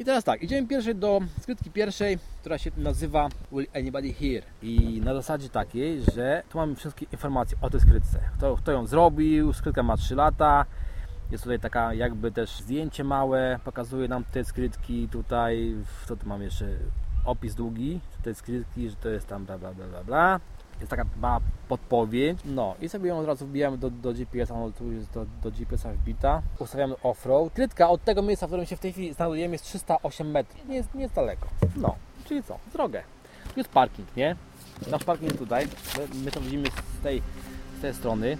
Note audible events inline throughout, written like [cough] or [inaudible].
I teraz tak, idziemy pierwszej do skrytki pierwszej, która się nazywa Will Anybody Here? I na zasadzie takiej, że tu mamy wszystkie informacje o tej skrytce. Kto, kto ją zrobił, skrytka ma 3 lata, jest tutaj taka jakby też zdjęcie małe, pokazuje nam te skrytki tutaj, co tu mam jeszcze, opis długi tej skrytki, że to jest tam bla bla bla bla bla. Jest taka mała podpowiedź. No i sobie ją od razu wbijamy do, do GPS-a, no tu jest do, do GPS-a wbita. Ustawiamy off-road. Skrytka od tego miejsca, w którym się w tej chwili znajdujemy jest 308 metrów. Nie jest, nie jest daleko. No, czyli co? Drogę. Tu jest parking, nie? Nasz parking jest tutaj. My, my to widzimy z tej, z tej strony.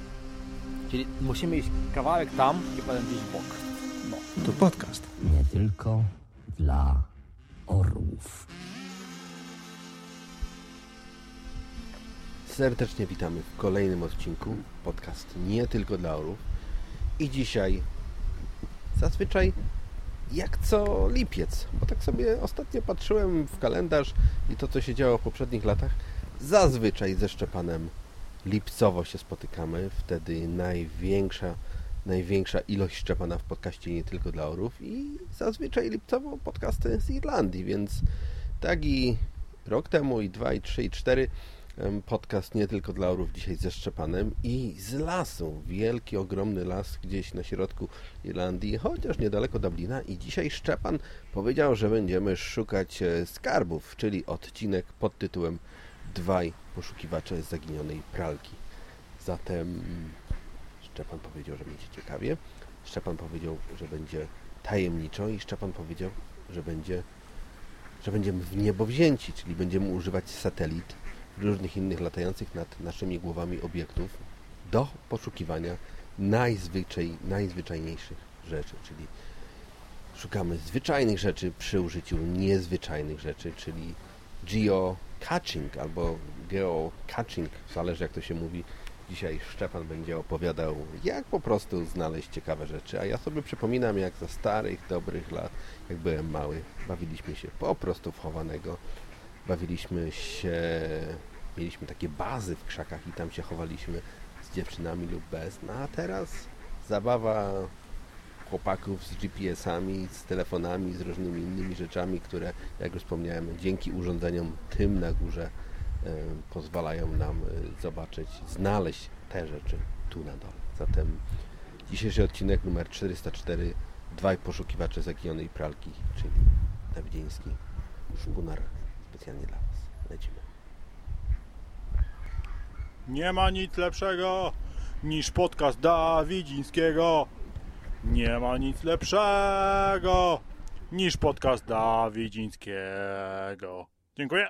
Czyli musimy iść kawałek tam i potem gdzieś w bok. No. To podcast. Nie tylko dla orłów. Serdecznie witamy w kolejnym odcinku. Podcast nie tylko dla orów. I dzisiaj zazwyczaj jak co lipiec, bo tak sobie ostatnio patrzyłem w kalendarz i to co się działo w poprzednich latach, zazwyczaj ze Szczepanem lipcowo się spotykamy, wtedy największa największa ilość Szczepana w podcaście nie tylko dla orów. I zazwyczaj lipcowo podcasty z Irlandii, więc tak i rok temu i dwa i trzy i cztery podcast nie tylko dla orów dzisiaj ze Szczepanem i z lasu. Wielki, ogromny las gdzieś na środku Irlandii, chociaż niedaleko Dublina i dzisiaj Szczepan powiedział, że będziemy szukać e, skarbów, czyli odcinek pod tytułem Dwaj poszukiwacze zaginionej pralki. Zatem Szczepan powiedział, że będzie ciekawie. Szczepan powiedział, że będzie tajemniczo i Szczepan powiedział, że będzie że będziemy w niebo wzięci, czyli będziemy używać satelit różnych innych latających nad naszymi głowami obiektów do poszukiwania najzwyczaj, najzwyczajniejszych rzeczy, czyli szukamy zwyczajnych rzeczy przy użyciu niezwyczajnych rzeczy, czyli geocaching albo geocaching, zależy jak to się mówi. Dzisiaj Szczepan będzie opowiadał, jak po prostu znaleźć ciekawe rzeczy, a ja sobie przypominam, jak za starych, dobrych lat, jak byłem mały, bawiliśmy się po prostu w chowanego, bawiliśmy się mieliśmy takie bazy w krzakach i tam się chowaliśmy z dziewczynami lub bez. No a teraz zabawa chłopaków z GPS-ami, z telefonami, z różnymi innymi rzeczami, które, jak już wspomniałem, dzięki urządzeniom tym na górze e, pozwalają nam e, zobaczyć, znaleźć te rzeczy tu na dole. Zatem dzisiejszy odcinek numer 404 Dwaj poszukiwacze zaginionej pralki, czyli Dawidziński szpunar specjalnie dla Was. Lecimy. Nie ma nic lepszego niż podcast Dawidzińskiego. Nie ma nic lepszego niż podcast Dawidzińskiego. Dziękuję.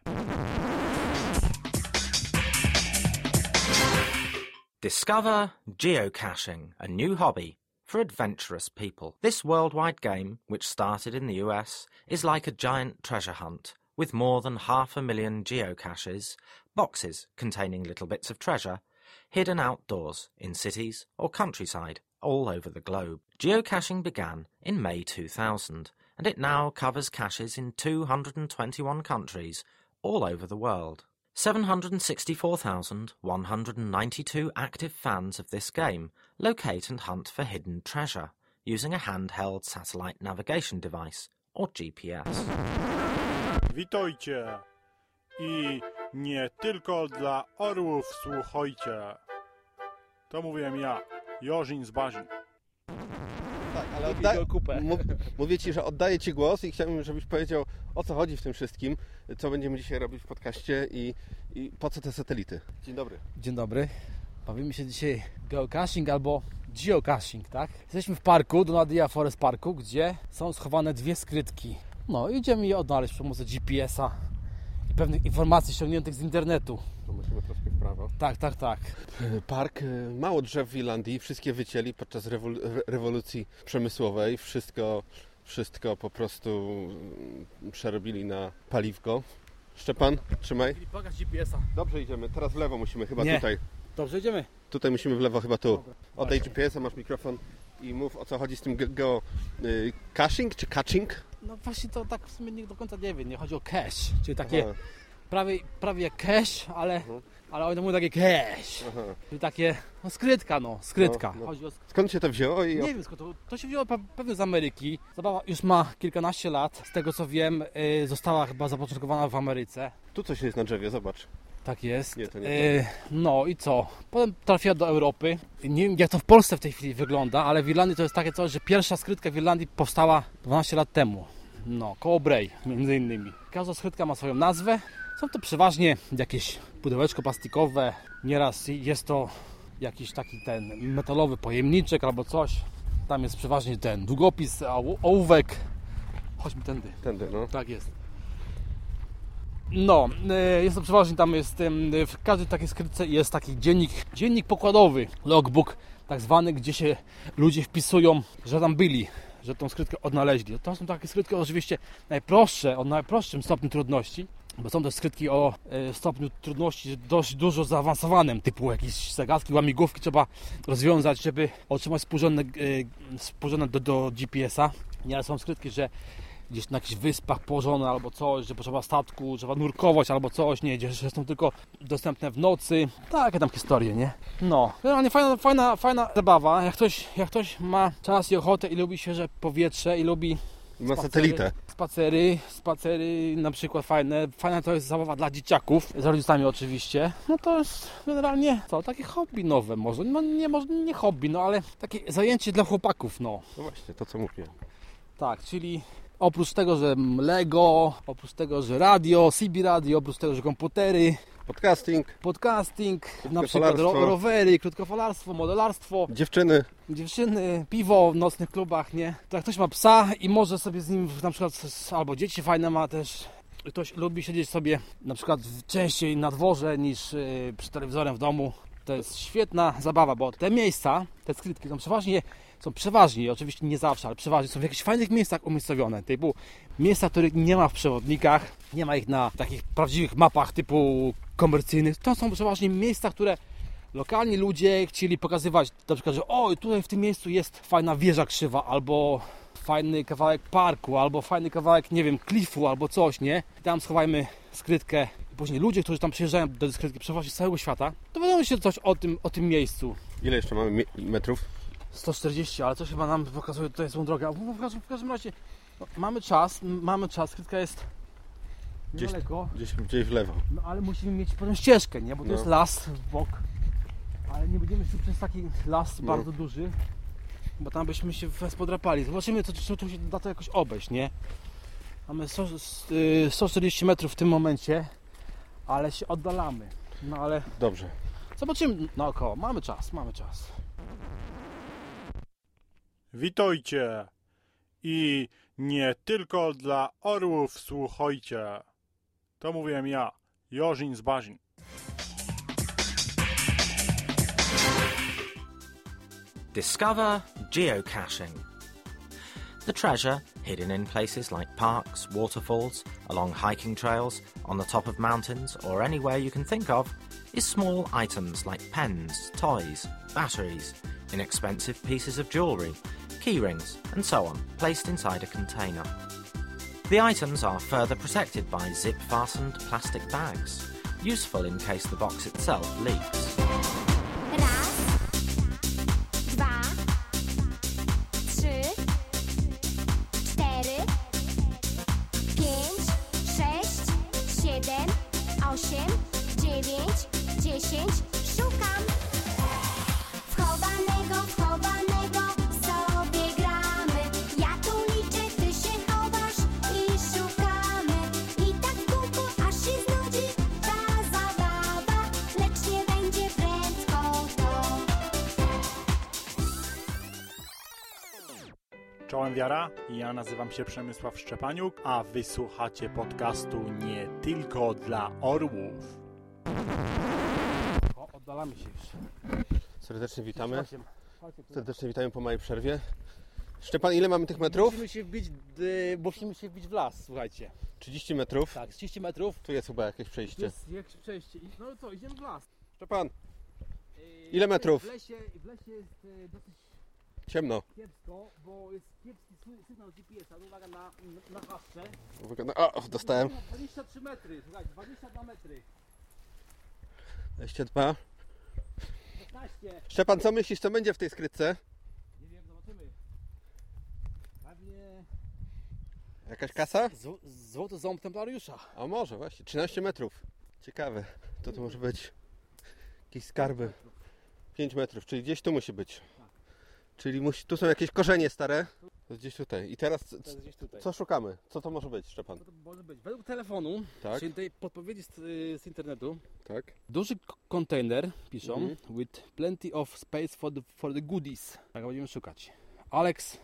Discover geocaching, a new hobby for adventurous people. This worldwide game, which started in the US, is like a giant treasure hunt with more than half a million geocaches boxes containing little bits of treasure, hidden outdoors in cities or countryside all over the globe. Geocaching began in May 2000 and it now covers caches in 221 countries all over the world. 764,192 active fans of this game locate and hunt for hidden treasure using a handheld satellite navigation device or GPS. Witajcie i nie tylko dla orłów słuchajcie. To mówiłem ja, Jorzin z Bazin. Tak, ale odda... mówię Ci, że oddaję Ci głos i chciałbym, żebyś powiedział, o co chodzi w tym wszystkim, co będziemy dzisiaj robić w podcaście i, i po co te satelity. Dzień dobry. Dzień dobry. Bawimy się dzisiaj geocaching albo geocaching, tak? Jesteśmy w parku, Donadia Forest Parku, gdzie są schowane dwie skrytki. No, idziemy je odnaleźć przy pomocy GPS-a i pewnych informacji ściągniętych z internetu. To musimy troszkę w prawo. Tak, tak, tak. Park, mało drzew w Irlandii, wszystkie wycięli podczas rewolucji przemysłowej. Wszystko, wszystko po prostu przerobili na paliwko. Szczepan, trzymaj. Pokaż GPS-a. Dobrze idziemy, teraz w lewo musimy, chyba Nie. tutaj. Dobrze, idziemy. Tutaj musimy w lewo, chyba tu. Oddaj GPS-a, masz mikrofon i mów o co chodzi z tym ge- geo... Y, czy catching? No właśnie to tak w sumie nie do końca nie wiem. Nie chodzi o cache, czyli takie Aha. prawie, prawie jak cash, ale, ale oni mówią takie cash. Aha. Czyli takie, no skrytka no, skrytka. No, no. O Skąd się to wzięło i Nie wiem skąd to, to się wzięło pe- pewnie z Ameryki. Zabawa już ma kilkanaście lat. Z tego co wiem, y, została chyba zapoczątkowana w Ameryce. tu coś jest na drzewie, zobacz. Tak jest. Nie, nie Y, no i co? Potem trafiła do Europy. Nie wiem jak to w Polsce w tej chwili wygląda, ale w Irlandii to jest takie coś, że pierwsza skrytka w Irlandii powstała 12 lat temu. No, koło Bray między innymi. Każda skrytka ma swoją nazwę. Są to przeważnie jakieś pudełeczko plastikowe. Nieraz jest to jakiś taki ten metalowy pojemniczek albo coś. Tam jest przeważnie ten długopis, oł- ołówek. Chodźmy tędy. Tędy, no. Tak jest. No, e, jest to przeważnie tam jest, w każdej takiej skrytce jest taki dziennik, dziennik pokładowy, logbook tak zwany, gdzie się ludzie wpisują, że tam byli, że tą skrytkę odnaleźli. To są takie skrytki oczywiście najprostsze, o najprostszym stopniu trudności, bo są też skrytki o e, stopniu trudności dość dużo zaawansowanym, typu jakieś zagadki, łamigłówki trzeba rozwiązać, żeby otrzymać współrzędne, e, do, do GPS-a. Nieraz są skrytki, że gdzieś na jakichś wyspach położone albo coś, że potrzeba statku, trzeba nurkować albo coś, nie, że są tylko dostępne w nocy. Takie tam historie, nie? No, generalnie fajna, fajna, fajna zabawa. Jak ktoś, jak ktoś ma czas i ochotę i lubi świeże powietrze i lubi spacery, satelitę. Spacery, spacery na przykład fajne. Fajna to jest zabawa dla dzieciaków, z rodzicami oczywiście. No to jest generalnie co, takie hobby nowe może. No nie, może nie hobby, no ale takie zajęcie dla chłopaków, no. No właśnie, to co mówię. Tak, czyli oprócz tego, że Lego, oprócz tego, że radio, CB radio, oprócz tego, że komputery, Podcasting, podcasting, na przykład ro, rowery, krótkofalarstwo, modelarstwo, dziewczyny. dziewczyny, piwo w nocnych klubach, nie? To jak ktoś ma psa i może sobie z nim na przykład, albo dzieci fajne ma też, ktoś lubi siedzieć sobie na przykład częściej na dworze niż yy, przy telewizorem w domu, to jest świetna zabawa, bo te miejsca, te skrytki są przeważnie, są przeważnie, oczywiście nie zawsze, ale przeważnie są w jakichś fajnych miejscach umiejscowione, typu miejsca, których nie ma w przewodnikach, nie ma ich na takich prawdziwych mapach typu komercyjnych, to są przeważnie miejsca, które lokalni ludzie chcieli pokazywać na przykład, że o, tutaj w tym miejscu jest fajna wieża krzywa, albo fajny kawałek parku, albo fajny kawałek, nie wiem, klifu, albo coś, nie? I tam schowajmy skrytkę. I później ludzie, którzy tam przyjeżdżają do skrytki, przeważnie z całego świata, dowiadują się coś o tym, o tym miejscu. Ile jeszcze mamy metrów? 140, ale coś chyba nam pokazuje tutaj złą drogę. W każdym, w każdym razie no, mamy czas, mamy czas, skrytka jest Gdzieś- niedaleko. Gdzieś, gdzieś w lewo. No ale musimy mieć potem ścieżkę, nie? Bo to No. jest las w bok. Ale nie będziemy szli przez taki las No. bardzo duży, bo tam byśmy się podrapali. Zobaczymy, co, co tu się da to jakoś obejść, nie? Mamy 100, s- y, 140 metrów w tym momencie, ale się oddalamy. No ale Dobrze. zobaczymy naokoło. Mamy czas, mamy czas. Witajcie! I nie tylko dla orłów słuchajcie. To mówiłem ja, Jorzin z Bazin. Discover geocaching. The treasure, hidden in places like parks, waterfalls, along hiking trails, on the top of mountains, or anywhere you can think of, is small items like pens, toys, batteries, inexpensive pieces of jewellery, key rings, and so on, placed inside a container. The items are further protected by zip fastened plastic bags, useful in case the box itself leaks. Wiara, ja nazywam się Przemysław Szczepaniuk, a wysłuchacie podcastu nie tylko dla orłów. O, oddalamy się już. Serdecznie witamy. Tu. Serdecznie witamy po małej przerwie. Szczepan, ile mamy tych metrów? Musimy się wbić, y, musimy się wbić w las, słuchajcie. 30 metrów. Tak, z 30 metrów. Tu jest chyba jakieś To przejście. jest jakieś przejście. I- No co, idziemy w las. Szczepan, Yy, Ile metrów? W lesie, w lesie jest yy, dosyć Ciemno. Kiepsko, bo jest kiepski sygnał GPS-a. Uwaga na, na haszcze. Uwaga, no, O, dostałem. 23 metry, słuchaj, 22 metry. 22. 15. Szczepan, co myślisz, co będzie w tej skrytce? Nie wiem, zobaczymy. Pewnie Jakaś kasa? z- złoty ząb templariusza. A może właśnie, 13 metrów. Ciekawe, co to może być? Jakieś skarby. 5 metrów, czyli gdzieś tu musi być. Czyli musi, tu są jakieś korzenie stare. To jest gdzieś tutaj. I teraz c- To jest gdzieś tutaj. co szukamy? Co to może być, Szczepan? To może być? Według telefonu, Tak, czyli tej podpowiedzi z, z internetu, tak. duży k- kontener, piszą, Mhm. with plenty of space for the, for the goodies. Tak będziemy szukać. Alex,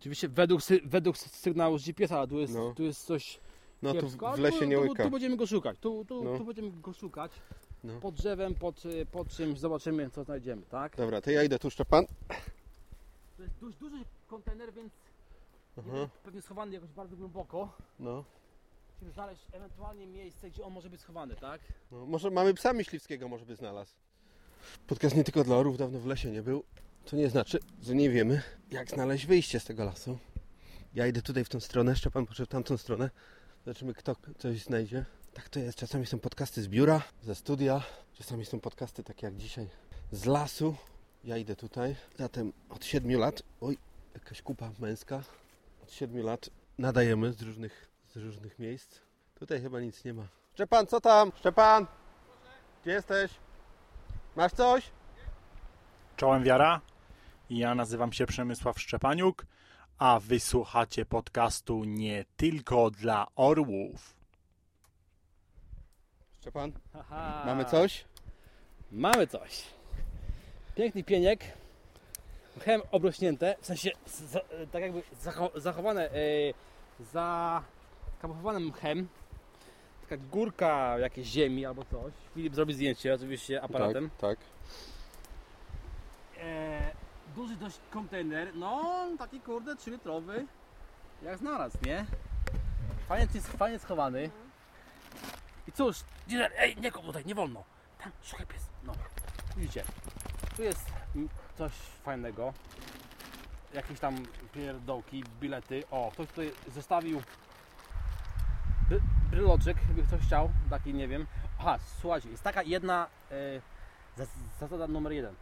oczywiście według, sy, według sygnału z GPS, ale tu jest, No. tu jest coś No tu kiepsko, w ale lesie tu, nie tu, łyka. tu będziemy go szukać, tu, tu, No. tu będziemy go szukać. No. Pod drzewem, pod, y, pod czymś, zobaczymy co znajdziemy, tak? Dobra, to ja idę tu, Szczepan. To jest dość duży kontener, więc Aha. pewnie schowany jakoś bardzo głęboko. No. Musimy znaleźć ewentualnie miejsce, gdzie on może być schowany, tak? no. Może mamy psa myśliwskiego, może by znalazł. Podcast nie tylko dla orów, dawno w lesie nie był. To nie znaczy, że nie wiemy, jak znaleźć wyjście z tego lasu. Ja idę tutaj w tą stronę, Szczepan poszedł w tamtą stronę. Zobaczymy, kto coś znajdzie. Tak to jest. Czasami są podcasty z biura, ze studia. Czasami są podcasty takie jak dzisiaj z lasu. Ja idę tutaj. Zatem od 7 lat, oj, jakaś kupa męska. Od 7 lat nadajemy z różnych, z różnych miejsc. Tutaj chyba nic nie ma. Szczepan, co tam? Szczepan! Gdzie jesteś? Masz coś? Czołem wiara. Ja nazywam się Przemysław Szczepaniuk, a wysłuchacie podcastu nie tylko dla orłów. Szczepan, Haha. mamy coś? Mamy coś. Piękny pieniek. Mchem obrośnięte, w sensie za, tak jakby zacho- zachowane, yy, zakamofowane mchem. Taka górka jakiejś ziemi albo coś. Filip zrobi zdjęcie oczywiście aparatem. Tak, tak. E, duży dość kontener, no taki kurde 3 litrowy. Jak znalazł, nie? Fajnie, jest fajnie schowany. I cóż, dealer, ej, nie kop tutaj, nie wolno. Tam, szukaj pies. No, widzicie. Tu jest coś fajnego. Jakieś tam pierdołki, bilety. O, ktoś tutaj zostawił bry- bryloczek, jakby ktoś chciał. Taki, nie wiem. Aha, słuchajcie, jest taka jedna zas- zasada numer jeden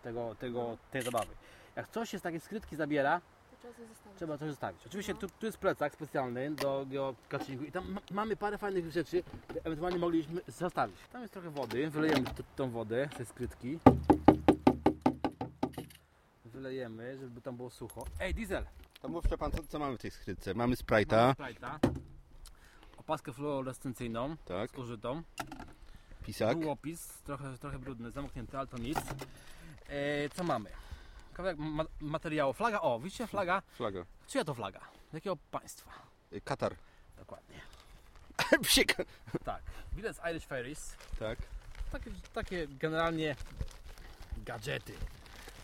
z tego, tego, tej zabawy. Jak coś się z takiej skrytki zabiera, trzeba coś zostawić. Oczywiście No. tu, tu jest plecak specjalny do geokaczyngu i tam ma, mamy parę fajnych rzeczy, które ewentualnie mogliśmy zostawić. Tam jest trochę wody, wylejemy tą wodę ze skrytki. Wylejemy, żeby tam było sucho. Ej, diesel! To mów Szczepan, co, co mamy w tej skrytce? Mamy Sprite'a, Sprite'a, opaskę fluorescencyjną, tak, zużytą, pisak, długopis, trochę, trochę brudny, zamknięty, ale to nic. E, co mamy? Kawałek ma materiału. Flaga, o, widzicie flaga? flaga, Czyja to flaga? Jakiego państwa? Y, Katar. Dokładnie. [laughs] Psik. Tak. Bilet z Irish Ferries. Tak. Takie, takie generalnie gadżety.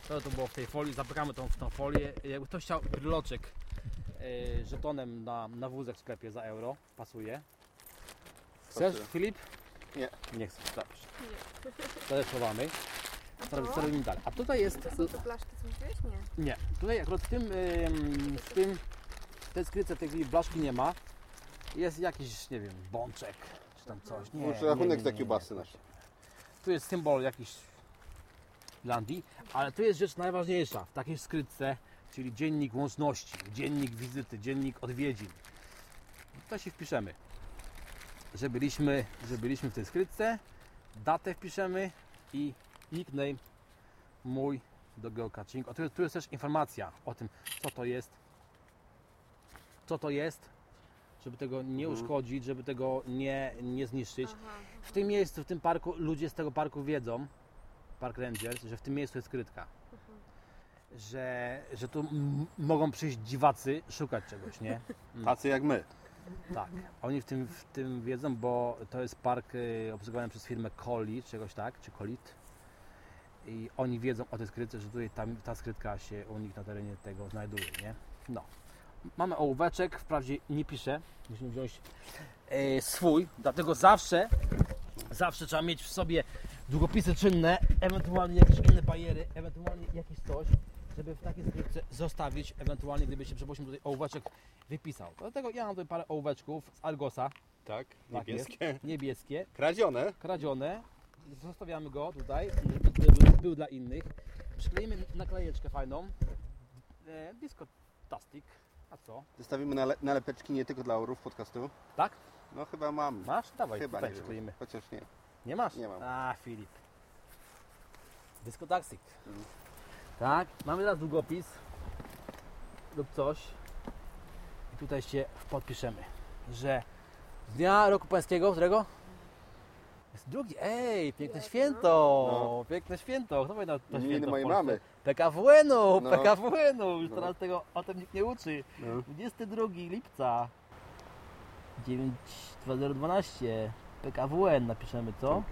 To to było w tej folii. Zapykamy tą, w tą folię. Jakby ktoś chciał bryloczek e, żetonem na, na wózek w sklepie za euro. Pasuje. Chcesz, Pasuje. Filip? Nie. Nie chcesz. Nie. To jest schowamy. A Co, to? co robimy dalej? A tutaj jest... To są te blaszki, co mówiłeś? Nie. Nie. Tutaj akurat w tym, ym, w tym w tej skrytce tej blaszki nie ma. Jest jakiś, nie wiem, bączek czy tam coś. Nie, Może nie, rachunek nie, za nie, kiełbasy nie. nasze. Tu jest symbol jakiś Irlandii, ale tu jest rzecz najważniejsza w takiej skrytce, czyli dziennik łączności, dziennik wizyty, dziennik odwiedzin. To się wpiszemy, że byliśmy, że byliśmy w tej skrytce, datę wpiszemy i nickname mój do geocaching. O, tu, tu jest też informacja o tym, co to jest, co to jest, żeby tego nie Mhm. uszkodzić, żeby tego nie, nie zniszczyć. Aha. W tym miejscu, w tym parku, ludzie z tego parku wiedzą, Park Rangers, że w tym miejscu jest skrytka. Że, że tu m- mogą przyjść dziwacy szukać czegoś, nie? [laughs] Tacy jak my. Tak. Oni w tym, w tym wiedzą, bo to jest park y, obsługowany przez firmę Coli, czegoś tak, czy Colit. I oni wiedzą o tej skrytce, że tutaj tam, ta skrytka się u nich na terenie tego znajduje, nie? No. Mamy ołóweczek, wprawdzie nie piszę, musimy wziąć e, swój, dlatego zawsze, zawsze trzeba mieć w sobie długopisy czynne, ewentualnie jakieś inne bariery, ewentualnie jakieś coś. żeby w takiej skrytce zostawić, ewentualnie gdyby się przypuśćmy tutaj ołóweczek wypisał. Dlatego ja mam tutaj parę ołóweczków z Argosa, Tak, Tak niebieskie. niebieskie, Kradzione. kradzione. Zostawiamy go tutaj, żeby był, dla innych. Przykleimy naklejeczkę fajną. E, disco Tastic. A co? Zostawimy nale- nalepeczki nie tylko dla orów podcastu. Tak? No chyba mam. Masz? Dawaj, Chyba tutaj nie przykleimy. wiem. Chociaż nie. Nie masz? Nie mam. A, Filip. Disco. Mm. Tak, mamy teraz długopis lub coś. I tutaj się podpiszemy, że z dnia roku pańskiego, którego? Jest drugi. Ej, piękne święto! No. Piękne święto. Kto pamięta to Imieniny święto w mojej mamy. PKWN-u, No. PKWN-u. Już No. teraz tego o tym nikt nie uczy. No. 22 lipca 92012 PKWN napiszemy, co?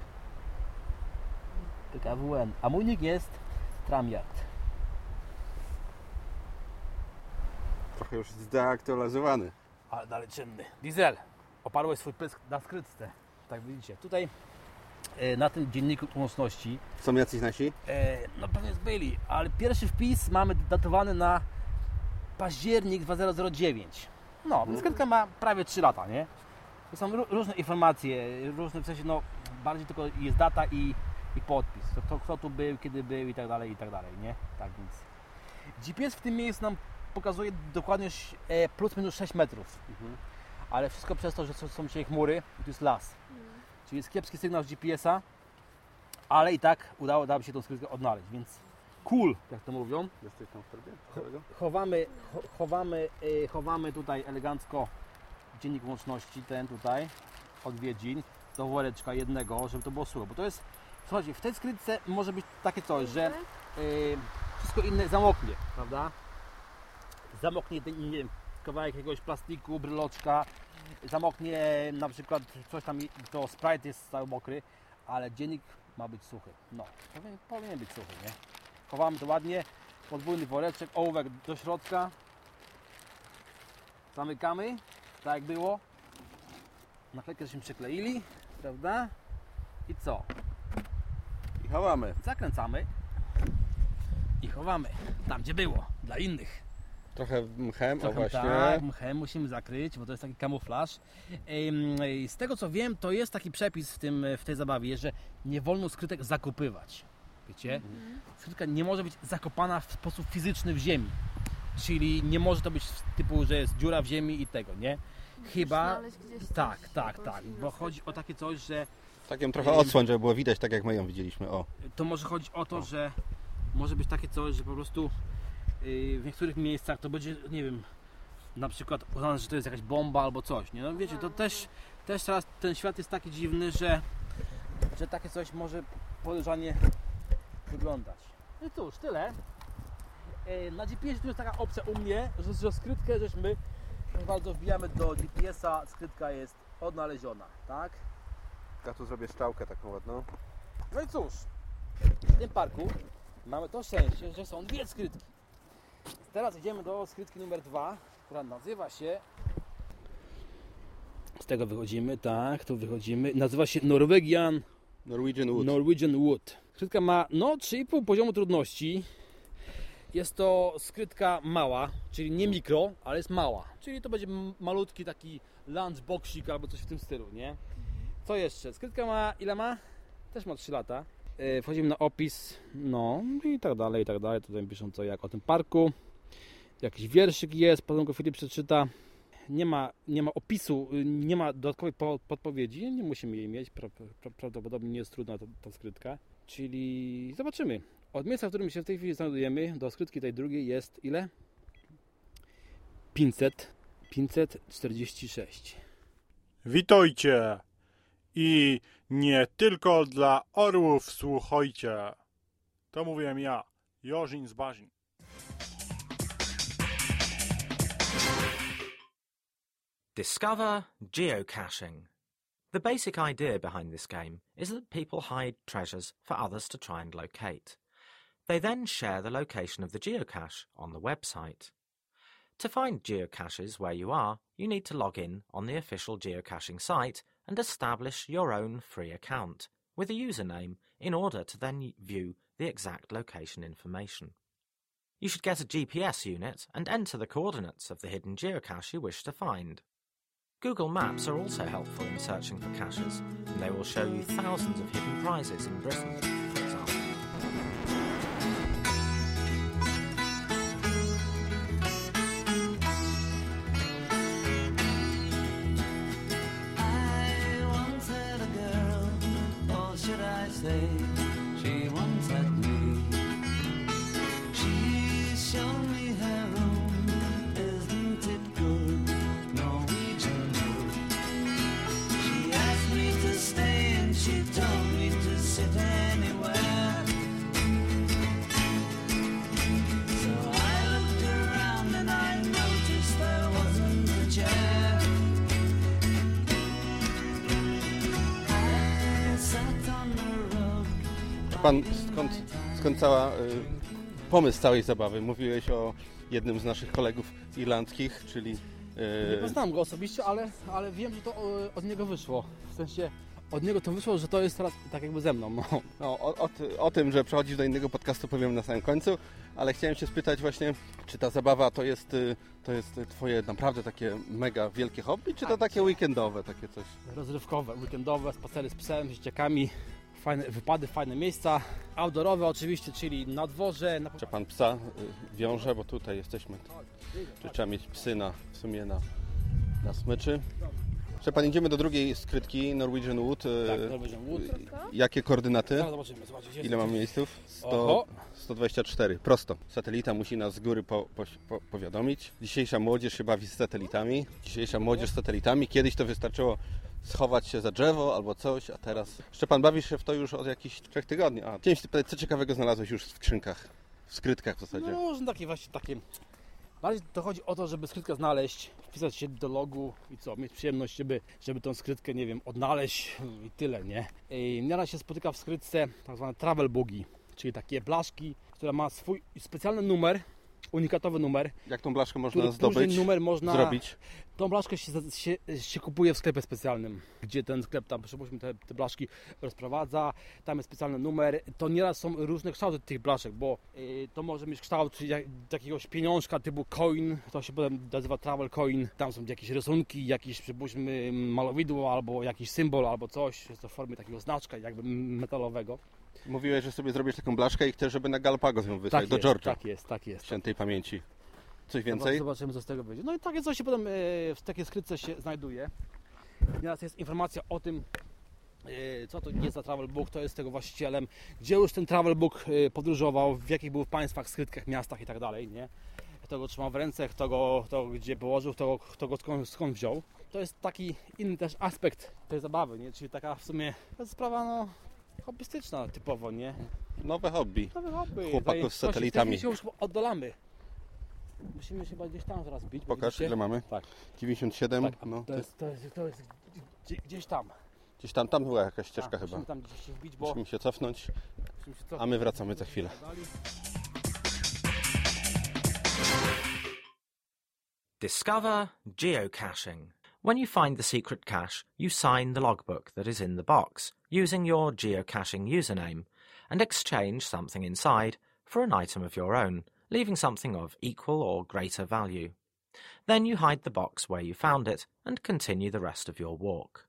PKWN. A mój nick jest Tramiard. Trochę już zdeaktualizowany. Ale dalej czynny. Diesel. Oparłeś swój pysk na skrytce. Tak widzicie. Tutaj e, na tym dzienniku łączności Są jacyś nasi? E, no pewnie byli, ale pierwszy wpis mamy datowany na październik 2009. No, więc skrytka ma prawie 3 lata, nie? To są ró- różne informacje, różne w sensie, no bardziej tylko jest data i, i podpis. To, to, kto tu był, kiedy był i tak dalej, i tak dalej, nie? Tak więc. GPS w tym miejscu nam pokazuje dokładnie e, plus minus 6 metrów. Ale wszystko przez to, że są, są dzisiaj chmury i tu jest las. Czyli jest kiepski sygnał z GPS-a, ale i tak udało nam się tą skrytkę odnaleźć, więc cool, jak to mówią. Jesteś tam w torbie? Chowamy, cho- chowamy, y, chowamy tutaj elegancko dziennik łączności, ten tutaj, odwiedzin, do woreczka jednego, żeby to było suche, bo to jest, słuchajcie, w tej skrytce może być takie coś, że y, wszystko inne zamoknie, prawda? Zamoknie, ten, nie wiem, kawałek jakiegoś plastiku, bryloczka, zamoknie na przykład coś tam, to Sprite jest cały mokry, ale dziennik ma być suchy. No, powinien, powinien być suchy, nie? Chowamy to ładnie, podwójny woreczek, ołówek do środka. Zamykamy, tak jak było. Naklejkę żeśmy przykleili, prawda? I co? I chowamy. Zakręcamy i chowamy tam, gdzie było, dla innych. Trochę mchem, o Trochę właśnie. tak, mchem musimy zakryć, bo to jest taki kamuflaż. Z tego co wiem, to jest taki przepis w, tym, w tej zabawie, że nie wolno skrytek zakopywać. Wiecie? Skrytka nie może być zakopana w sposób fizyczny w ziemi. Czyli nie może to być typu, że jest dziura w ziemi i tego, nie? Chyba. Tak, tak, tak. Bo chodzi o takie coś, że Tak ją trochę odsłoń, żeby było widać, tak jak my ją widzieliśmy. O. to może chodzić o to, że może być takie coś, że po prostu yy, w niektórych miejscach to będzie, nie wiem, na przykład uznane, że to jest jakaś bomba albo coś, nie? No wiecie, to też, też teraz ten świat jest taki dziwny, że, że takie coś może podejrzanie wyglądać. No cóż, tyle. Yy, Na GPS tu jest taka opcja u mnie, że, że skrytkę żeśmy proszę bardzo wbijamy do GPS-a, skrytka jest odnaleziona, tak? Ja tu zrobię szczałkę taką ładną. No i cóż, w tym parku mamy to szczęście, że są dwie skrytki. Teraz idziemy do skrytki numer dwa, która nazywa się. Z tego wychodzimy, tak, tu wychodzimy. Nazywa się Norwegian Norwegian Wood. Norwegian Wood. Skrytka ma no 3,5 poziomu trudności. Jest to skrytka mała, czyli nie mikro, ale jest mała. Czyli to będzie malutki taki lunchboxik albo coś w tym stylu, nie? Co jeszcze? Skrytka ma ile ma? Też ma 3 lata. E, Wchodzimy na opis, no i tak dalej, i tak dalej. Tutaj piszą co jak o tym parku. Jakiś wierszyk jest, potem go Filip przeczyta. Nie ma, nie ma opisu, y, nie ma dodatkowej po- podpowiedzi, nie musimy jej mieć. Pra, pra, prawdopodobnie nie jest trudna ta, ta skrytka. Czyli zobaczymy. Od miejsca, w którym się w tej chwili znajdujemy, do skrytki tej drugiej jest ile? 500, 546. Witajcie! I nie tylko dla orłów słuchajcie. To mówiłem ja, Jorzin z Bazin. Discover geocaching. The basic idea behind this game is that people hide treasures for others to try and locate. They then share the location of the geocache on the website. To find geocaches where you are, you need to log in on the official geocaching site and establish your own free account with a username in order to then view the exact location information. You should get a GPS unit and enter the coordinates of the hidden geocache you wish to find. Google Maps are also helpful in searching for caches, and they will show you thousands of hidden prizes in Britain, cała, y, pomysł całej zabawy? Mówiłeś o jednym z naszych kolegów irlandzkich, czyli... Nie y, poznałem go osobiście, ale, ale wiem, że to e, od niego wyszło. W sensie od niego to wyszło, że to jest teraz tak jakby ze mną. No. No, o, o, o tym, że przechodzisz do innego podcastu powiem na samym końcu, ale chciałem się spytać właśnie, czy ta zabawa to jest, y, to jest twoje naprawdę takie mega wielkie hobby, czy to takie weekendowe, takie coś? Rozrywkowe, weekendowe, spacery z psem, z dzieciakami, fajne wypady, fajne miejsca. Outdoorowe oczywiście, czyli na dworze, na Czy pan psa y, wiąże, bo tutaj jesteśmy, czy trzeba mieć psy na, w sumie na, na smyczy? Czy pan idziemy do drugiej skrytki Norwegian Wood. y, Tak, Norwegian Wood. Jakie koordynaty? Zaraz zobaczymy, gdzie Ile mam miejsców? 100, Oho. 124, prosto. Satelita musi nas z góry po, po, po, powiadomić. Dzisiejsza młodzież się bawi z satelitami. Dzisiejsza młodzież z satelitami. Kiedyś to wystarczyło schować się za drzewo albo coś, a teraz... Szczepan, bawisz się w to już od jakichś trzech tygodni. A, chciałem się pytać, co ciekawego znalazłeś już w skrzynkach? W skrytkach w zasadzie. No różne takie właśnie takie. Bardziej to chodzi o to, żeby skrytkę znaleźć, wpisać się do logu i co, mieć przyjemność, żeby, żeby tą skrytkę, nie wiem, odnaleźć i tyle, nie? I nieraz się spotyka w skrytce tak zwane travel bugi, czyli takie blaszki, która ma swój specjalny numer, unikatowy numer, Jak tą blaszkę można zdobyć, numer można zrobić? Tą blaszkę się, się, się kupuje w sklepie specjalnym, gdzie ten sklep tam, przypuśćmy, te, te blaszki rozprowadza, tam jest specjalny numer. To nieraz są różne kształty tych blaszek, bo y, to może mieć kształt jak, jakiegoś pieniążka typu coin, to się potem nazywa travel coin, tam są jakieś rysunki, jakieś, przypuśćmy, malowidło, albo jakiś symbol, albo coś, jest to w formie takiego znaczka jakby metalowego. Mówiłeś, że sobie zrobisz taką blaszkę i chcesz, żeby na Galapagos ją wysłać, do jest, George'a. tak jest, tak jest. Świętej pamięci. Coś więcej? Zobaczymy, co z tego wyjdzie. No i takie coś się potem e, w takiej skrytce się znajduje. Nieraz jest informacja o tym, e, co to jest za travel book, kto jest tego właścicielem, gdzie już ten travel book e, podróżował, w jakich był państwach, skrytkach, miastach i tak dalej, nie? Kto go trzymał w ręce, kto go, kto gdzie położył, kto, go- kto go skąd, skąd wziął. To jest taki inny też aspekt tej zabawy, nie? Czyli taka w sumie sprawa, no, hobbystyczna typowo, nie? Nowe hobby. Nowy hobby. Chłopaków Tutaj- z satelitami. się już oddalamy. Musimy się chyba gdzieś tam zaraz bić. bo Pokaż, widzicie? ile mamy? Tak. 97? Tak, a no, to, jest, to, jest, to jest gdzie- gdzieś tam. Gdzieś tam, tam była jakaś ścieżka Tak, chyba. Musimy tam gdzieś się wbić, bo Musimy się cofnąć, musimy się a my wracamy za chwilę. Discover geocaching. When you find the secret cache, you sign the logbook that is in the box using your geocaching username and exchange something inside for an item of your own, leaving something of equal or greater value. Then you hide the box where you found it and continue the rest of your walk.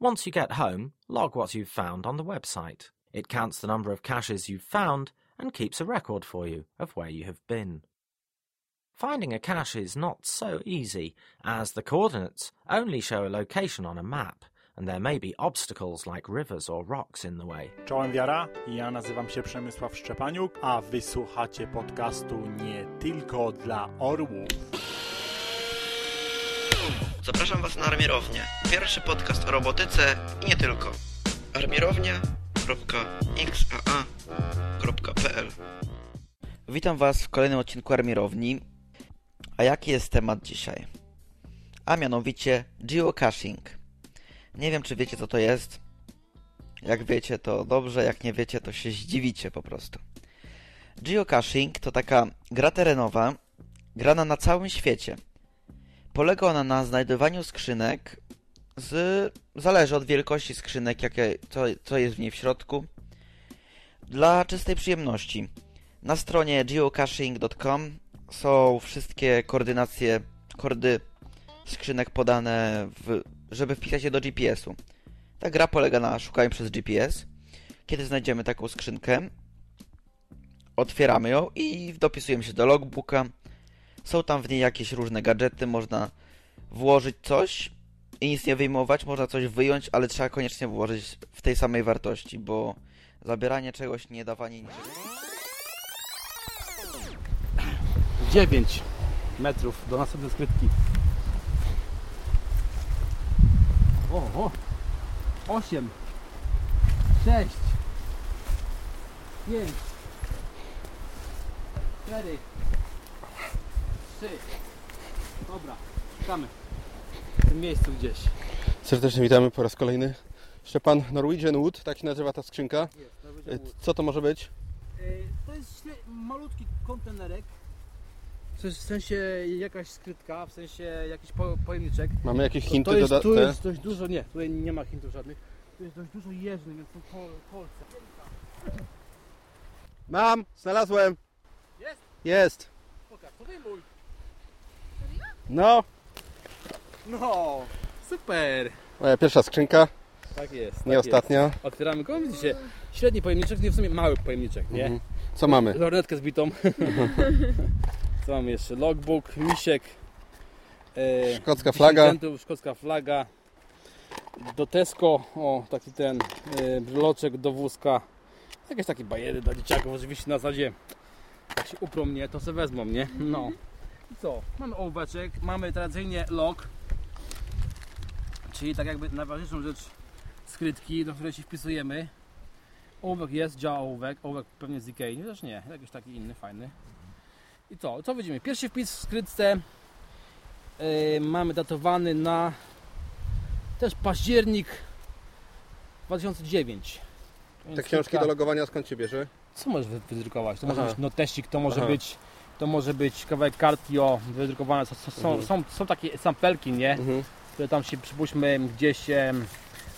Once you get home, log what you've found on the website. It counts the number of caches you've found and keeps a record for you of where you have been. Finding a cache is not so easy, as the coordinates only show a location on a map, and there may be obstacles like rivers or rocks in the way. Czołem wiara, ja nazywam się Przemysław Szczepaniuk, a wysłuchacie podcastu nie tylko dla orłów. Zapraszam Was na Armierownię. Pierwszy podcast o robotyce i nie tylko. armierownia.xaa.pl Witam Was w kolejnym odcinku Armierowni. A jaki jest temat dzisiaj? A mianowicie geocaching. Nie wiem, czy wiecie, co to jest. Jak wiecie, to dobrze, jak nie wiecie, to się zdziwicie po prostu. Geocaching to taka gra terenowa, grana na całym świecie. Polega ona na znajdowaniu skrzynek z... zależy od wielkości skrzynek, jakie, co, co jest w niej w środku. Dla czystej przyjemności. Na stronie geocaching.com są wszystkie koordynacje, kordy skrzynek podane, w, żeby wpisać je do GPS-u. Ta gra polega na szukaniu przez GPS. Kiedy znajdziemy taką skrzynkę, otwieramy ją i dopisujemy się do logbooka. Są tam w niej jakieś różne gadżety, można włożyć coś i nic nie wyjmować, można coś wyjąć, ale trzeba koniecznie włożyć w tej samej wartości, bo zabieranie czegoś, nie dawanie niczego. 9 metrów do następnej skrytki. O, o. 8 6 5 4 3 Dobra, szukamy. W tym miejscu gdzieś. Serdecznie witamy po raz kolejny. Szczepan Norwegian Wood, tak się nazywa ta skrzynka. Jest, E, Co to może być? To jest malutki kontenerek. W sensie- W sensie jakaś skrytka, w sensie jakiś po- pojemniczek. Mamy jakieś To- hinty to jest, doda- Tu jest dość dużo, nie, tutaj nie ma hintów żadnych. Tu jest dość dużo jeżdżeń, więc są kol, kolce. Mam! Znalazłem! Jest? Jest! Pokaż, to wyjmuj. No! No, super. Moja pierwsza skrzynka, Tak jest. nie tak ostatnia. Jest. Otwieramy go, widzicie, średni pojemniczek, nie w sumie mały pojemniczek, nie? Mhm. Co mamy? Lornetkę zbitą. [laughs] Co mamy jeszcze? Logbook, misiek. E, Szkocka flaga. 10 centów, szkocka flaga. Do Tesco, o taki ten e, bryloczek do wózka. Jakieś takie bajery dla dzieciaków, oczywiście na zasadzie jak się uprą mnie, to se wezmą, nie? No. I co? Mamy ołóweczek, mamy tradycyjnie log, czyli tak jakby najważniejszą rzecz skrytki, do której się wpisujemy. Ołówek jest, działa ołówek, ołówek pewnie z Ikei, też nie, jakiś taki inny, fajny. I co, co widzimy? Pierwszy wpis w skrytce yy, mamy datowany na też październik 2009. Więc Te książki skrytka- do logowania skąd się bierze? Co możesz wy- wydrukować? To może Aha. być notesik, to może Aha. być to może być kawałek kartki o wydrukowane. Są, są, Mhm. są, są takie sampelki, nie? Mhm. które tam się przypuśćmy gdzieś em,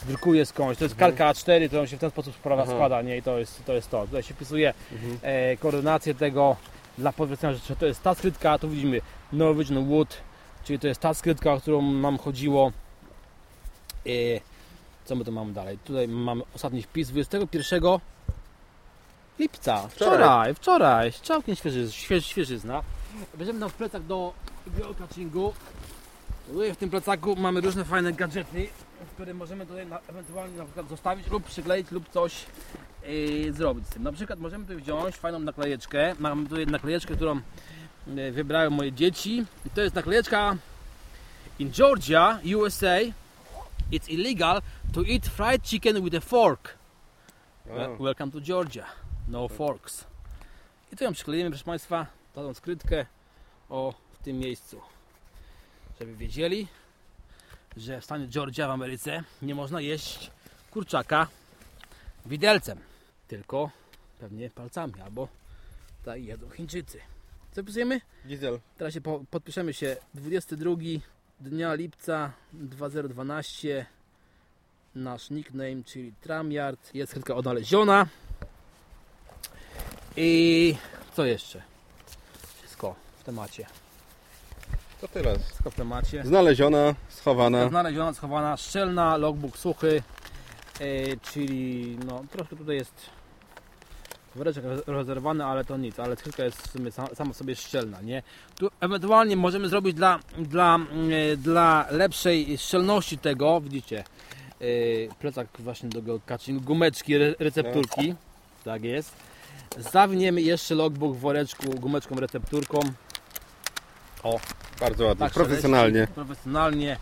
drukuje skądś. To jest Mhm. kalka A4, którą się w ten sposób sprawa składa, nie? I to jest to. Jest to. Tutaj się wpisuje Mhm. e, koordynację tego dla potwierdzenia, że to jest ta skrytka, tu widzimy Norwegian Wood, czyli to jest ta skrytka, o którą nam chodziło. E, co my tu mamy dalej? Tutaj mamy ostatni wpis 21 lipca. Wczoraj, wczoraj. Całkiem świeży, świeży, świeżyzna. Bierzemy nam w plecach do geocachingu. W tym plecaku mamy różne fajne gadżety, które możemy tutaj na, ewentualnie na przykład zostawić lub przykleić lub coś yy, zrobić z tym. Na przykład możemy tu wziąć fajną naklejeczkę. Mamy tutaj naklejeczkę, którą yy, wybrały moje dzieci. I to jest naklejeczka In Georgia, USA, it's illegal to eat fried chicken with a fork. Wel- Welcome to Georgia. No forks. I tu ją przyklejemy, proszę Państwa, tą skrytkę o w tym miejscu. Żeby wiedzieli, że w stanie Georgia w Ameryce nie można jeść kurczaka widelcem, tylko pewnie palcami, albo tak jedzą Chińczycy. Co pisujemy? Diesel. Teraz się po, podpiszemy się 22 dnia lipca 2012 nasz nickname, czyli Tramyard jest skrytka odnaleziona i co jeszcze? Wszystko w temacie To tyle. wszystko w temacie Znaleziona, schowana. znaleziona, schowana, szczelna, logbook suchy e, czyli no troszkę tutaj jest woreczek rozerwany, ale to nic, ale skrytka jest w sumie sama, sobie szczelna, nie? Tu ewentualnie możemy zrobić dla, dla, mm, e, dla lepszej szczelności tego, widzicie, e, plecak właśnie do geocaching, gumeczki, re, recepturki, tak jest. Zawiniemy jeszcze logbook w woreczku gumeczką, recepturką. O, Bardzo ładnie. tak, Profesjonalnie. Profesjonalnie.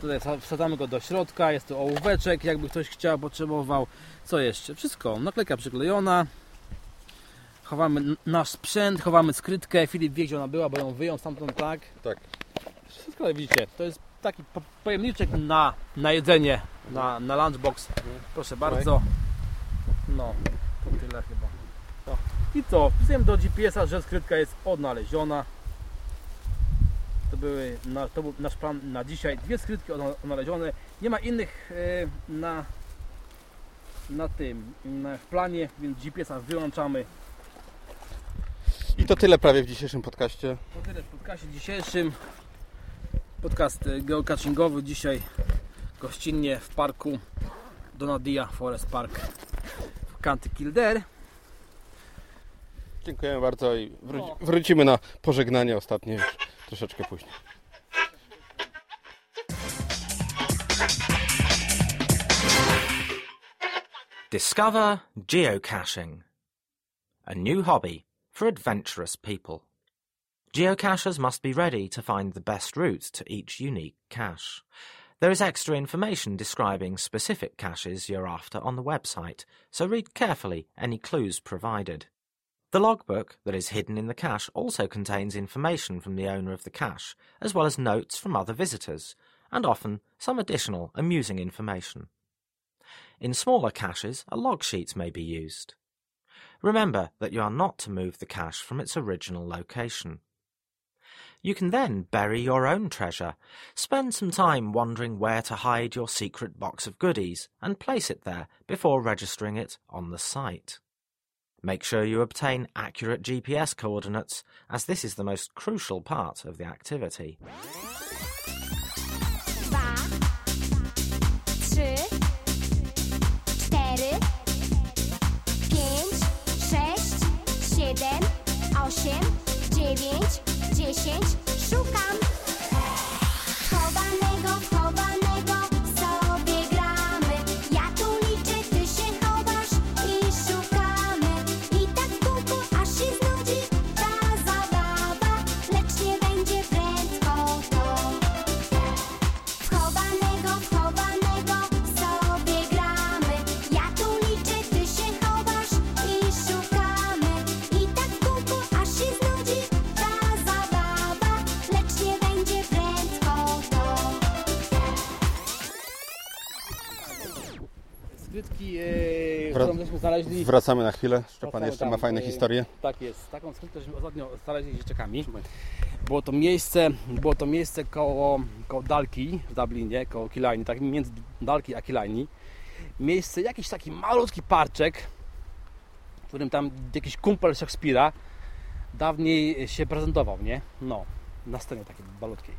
Tutaj wsa- wsadzamy go do środka, jest to ołóweczek, jakby ktoś chciał, potrzebował. Co jeszcze? Wszystko. Naklejka przyklejona. Chowamy nasz sprzęt, chowamy skrytkę. Filip wie, gdzie ona była, bo ją wyjął stamtąd tak. Tak. Wszystko widzicie, to jest taki po- pojemniczek na, na jedzenie, na, na lunchbox. Proszę bardzo. No, to tyle chyba. No. I co? Wpisałem do GPS-a, że skrytka jest odnaleziona. To, były, na, to był nasz plan na dzisiaj. Dwie skrytki odna- odnalezione. Nie ma innych e, na, na tym, na, w planie, więc GPS-a wyłączamy. I to tyle prawie w dzisiejszym podcaście. To tyle w podcastie dzisiejszym. Podcast e, geocachingowy dzisiaj gościnnie w parku Donadia Forest Park w County Kildare. Dziękujemy bardzo i wróci, wrócimy na pożegnanie ostatnie troszeczkę później. Discover geocaching, a new hobby for adventurous people. Geocachers must be ready to find the best route to each unique cache. There is extra information describing specific caches you're after on the website, so read carefully any clues provided. The logbook that is hidden in the cache also contains information from the owner of the cache, as well as notes from other visitors, and often some additional amusing information. In smaller caches, a log sheet may be used. Remember that you are not to move the cache from its original location. You can then bury your own treasure. Spend some time wondering where to hide your secret box of goodies and place it there before registering it on the site. Make sure you obtain accurate GPS coordinates, as this is the most crucial part of the activity. Skrytki, e, Wra- którą żeśmy znaleźli. Wracamy na chwilę. Szczepan jeszcze ma fajne e, historie. Tak jest. Taką skrytkę, żeśmy ostatnio znaleźli z dzieciakami. Było to miejsce, było to miejsce koło, koło Dalki w Dublinie, koło Killarney, tak między Dalki a Killarney. Miejsce, jakiś taki malutki parczek, w którym tam jakiś kumpel Szekspira dawniej się prezentował, nie? No, na scenie takiej malutkiej.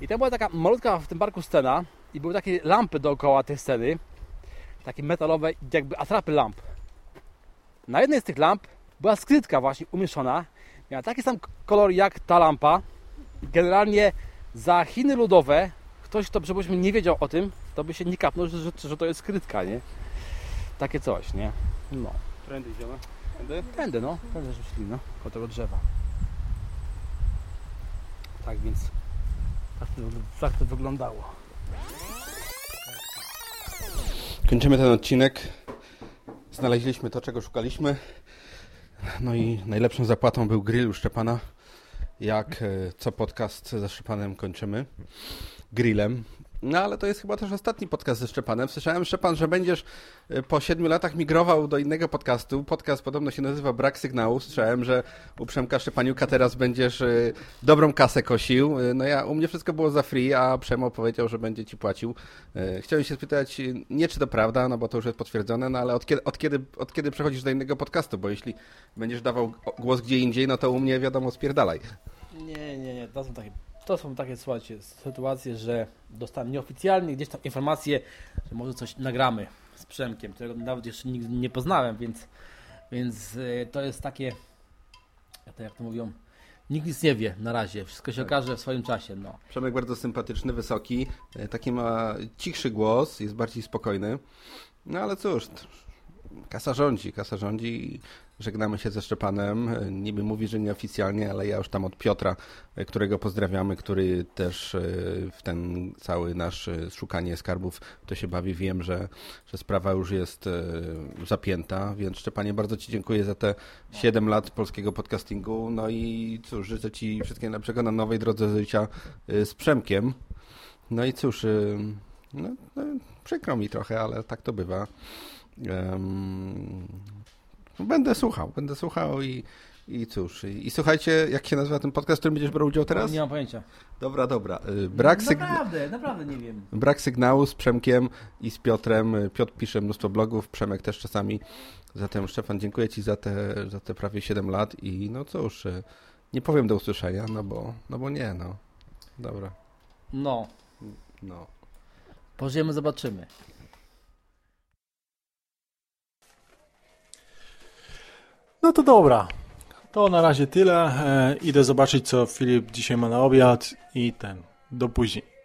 I tam była taka malutka w tym parku scena i były takie lampy dookoła tej sceny, takie metalowe, jakby atrapy lamp. Na jednej z tych lamp była skrytka właśnie umieszczona. Miała taki sam kolor jak ta lampa. Generalnie za Chiny ludowe ktoś, kto żebyśmy nie wiedział o tym, to by się nie kapnął, że, że, to jest skrytka, nie? Takie coś, nie? No. Trendy idziemy. Tędy? Tędy, no. Tędy szli, no. Koło tego drzewa. Tak więc tak to, tak to wyglądało. Kończymy ten odcinek. Znaleźliśmy to, czego szukaliśmy. No i najlepszą zapłatą był grill u Szczepana. Jak e, co podcast ze Szczepanem kończymy grillem. No ale to jest chyba też ostatni podcast ze Szczepanem. Słyszałem, Szczepan, że będziesz e, po siedmiu latach migrował do innego podcastu. Podcast podobno się nazywa Brak Sygnału. Słyszałem, że u Przemka Szczepaniuka teraz będziesz e, dobrą kasę kosił. E, No ja, u mnie wszystko było za free, a Przemo powiedział, że będzie ci płacił. Chciałem się spytać, nie czy to prawda, no bo to już jest potwierdzone, no ale od kiedy, od kiedy, od kiedy przechodzisz do innego podcastu? Bo jeśli będziesz dawał głos gdzie indziej, no to u mnie wiadomo, spierdalaj. Nie, nie, nie. To są takie, to są takie słuchajcie, sytuacje, że dostałem nieoficjalnie gdzieś tam informację, że może coś nagramy z Przemkiem, którego nawet jeszcze nigdy nie poznałem, więc, więc e, to jest takie, to jak to mówią, nikt nic nie wie na razie. Wszystko się okaże w swoim czasie. No. Przemek bardzo sympatyczny, wysoki, e, taki ma cichszy głos, jest bardziej spokojny. No ale cóż, kasa rządzi, kasa rządzi i żegnamy się ze Szczepanem. E, Niby mówi, że nieoficjalnie, ale ja już tam od Piotra, e, którego pozdrawiamy, który też e, w ten cały nasz szukanie skarbów to się bawi. Wiem, że, że sprawa już jest zapięta, więc Szczepanie bardzo Ci dziękuję za te 7 lat polskiego podcastingu. No i cóż, życzę Ci wszystkiego najlepszego na nowej drodze życia z Przemkiem. No i cóż, no, no, przykro mi trochę, ale tak to bywa. Em, będę słuchał, będę słuchał i I cóż, i, i słuchajcie, jak się nazywa ten podcast, w którym będziesz brał udział teraz? Nie mam pojęcia. Dobra, dobra. Brak, syg... Naprawdę, naprawdę nie wiem. Brak sygnału z Przemkiem i z Piotrem. Piotr pisze mnóstwo blogów, Przemek też czasami. Zatem Szczepan, dziękuję Ci za te, za te prawie 7 lat i no cóż, y, nie powiem do usłyszenia, no bo, no bo nie, no. Dobra, No, no. pożyjemy, zobaczymy. No to dobra. To na razie tyle. E, idę zobaczyć, co Filip dzisiaj ma na obiad i ten. Do później.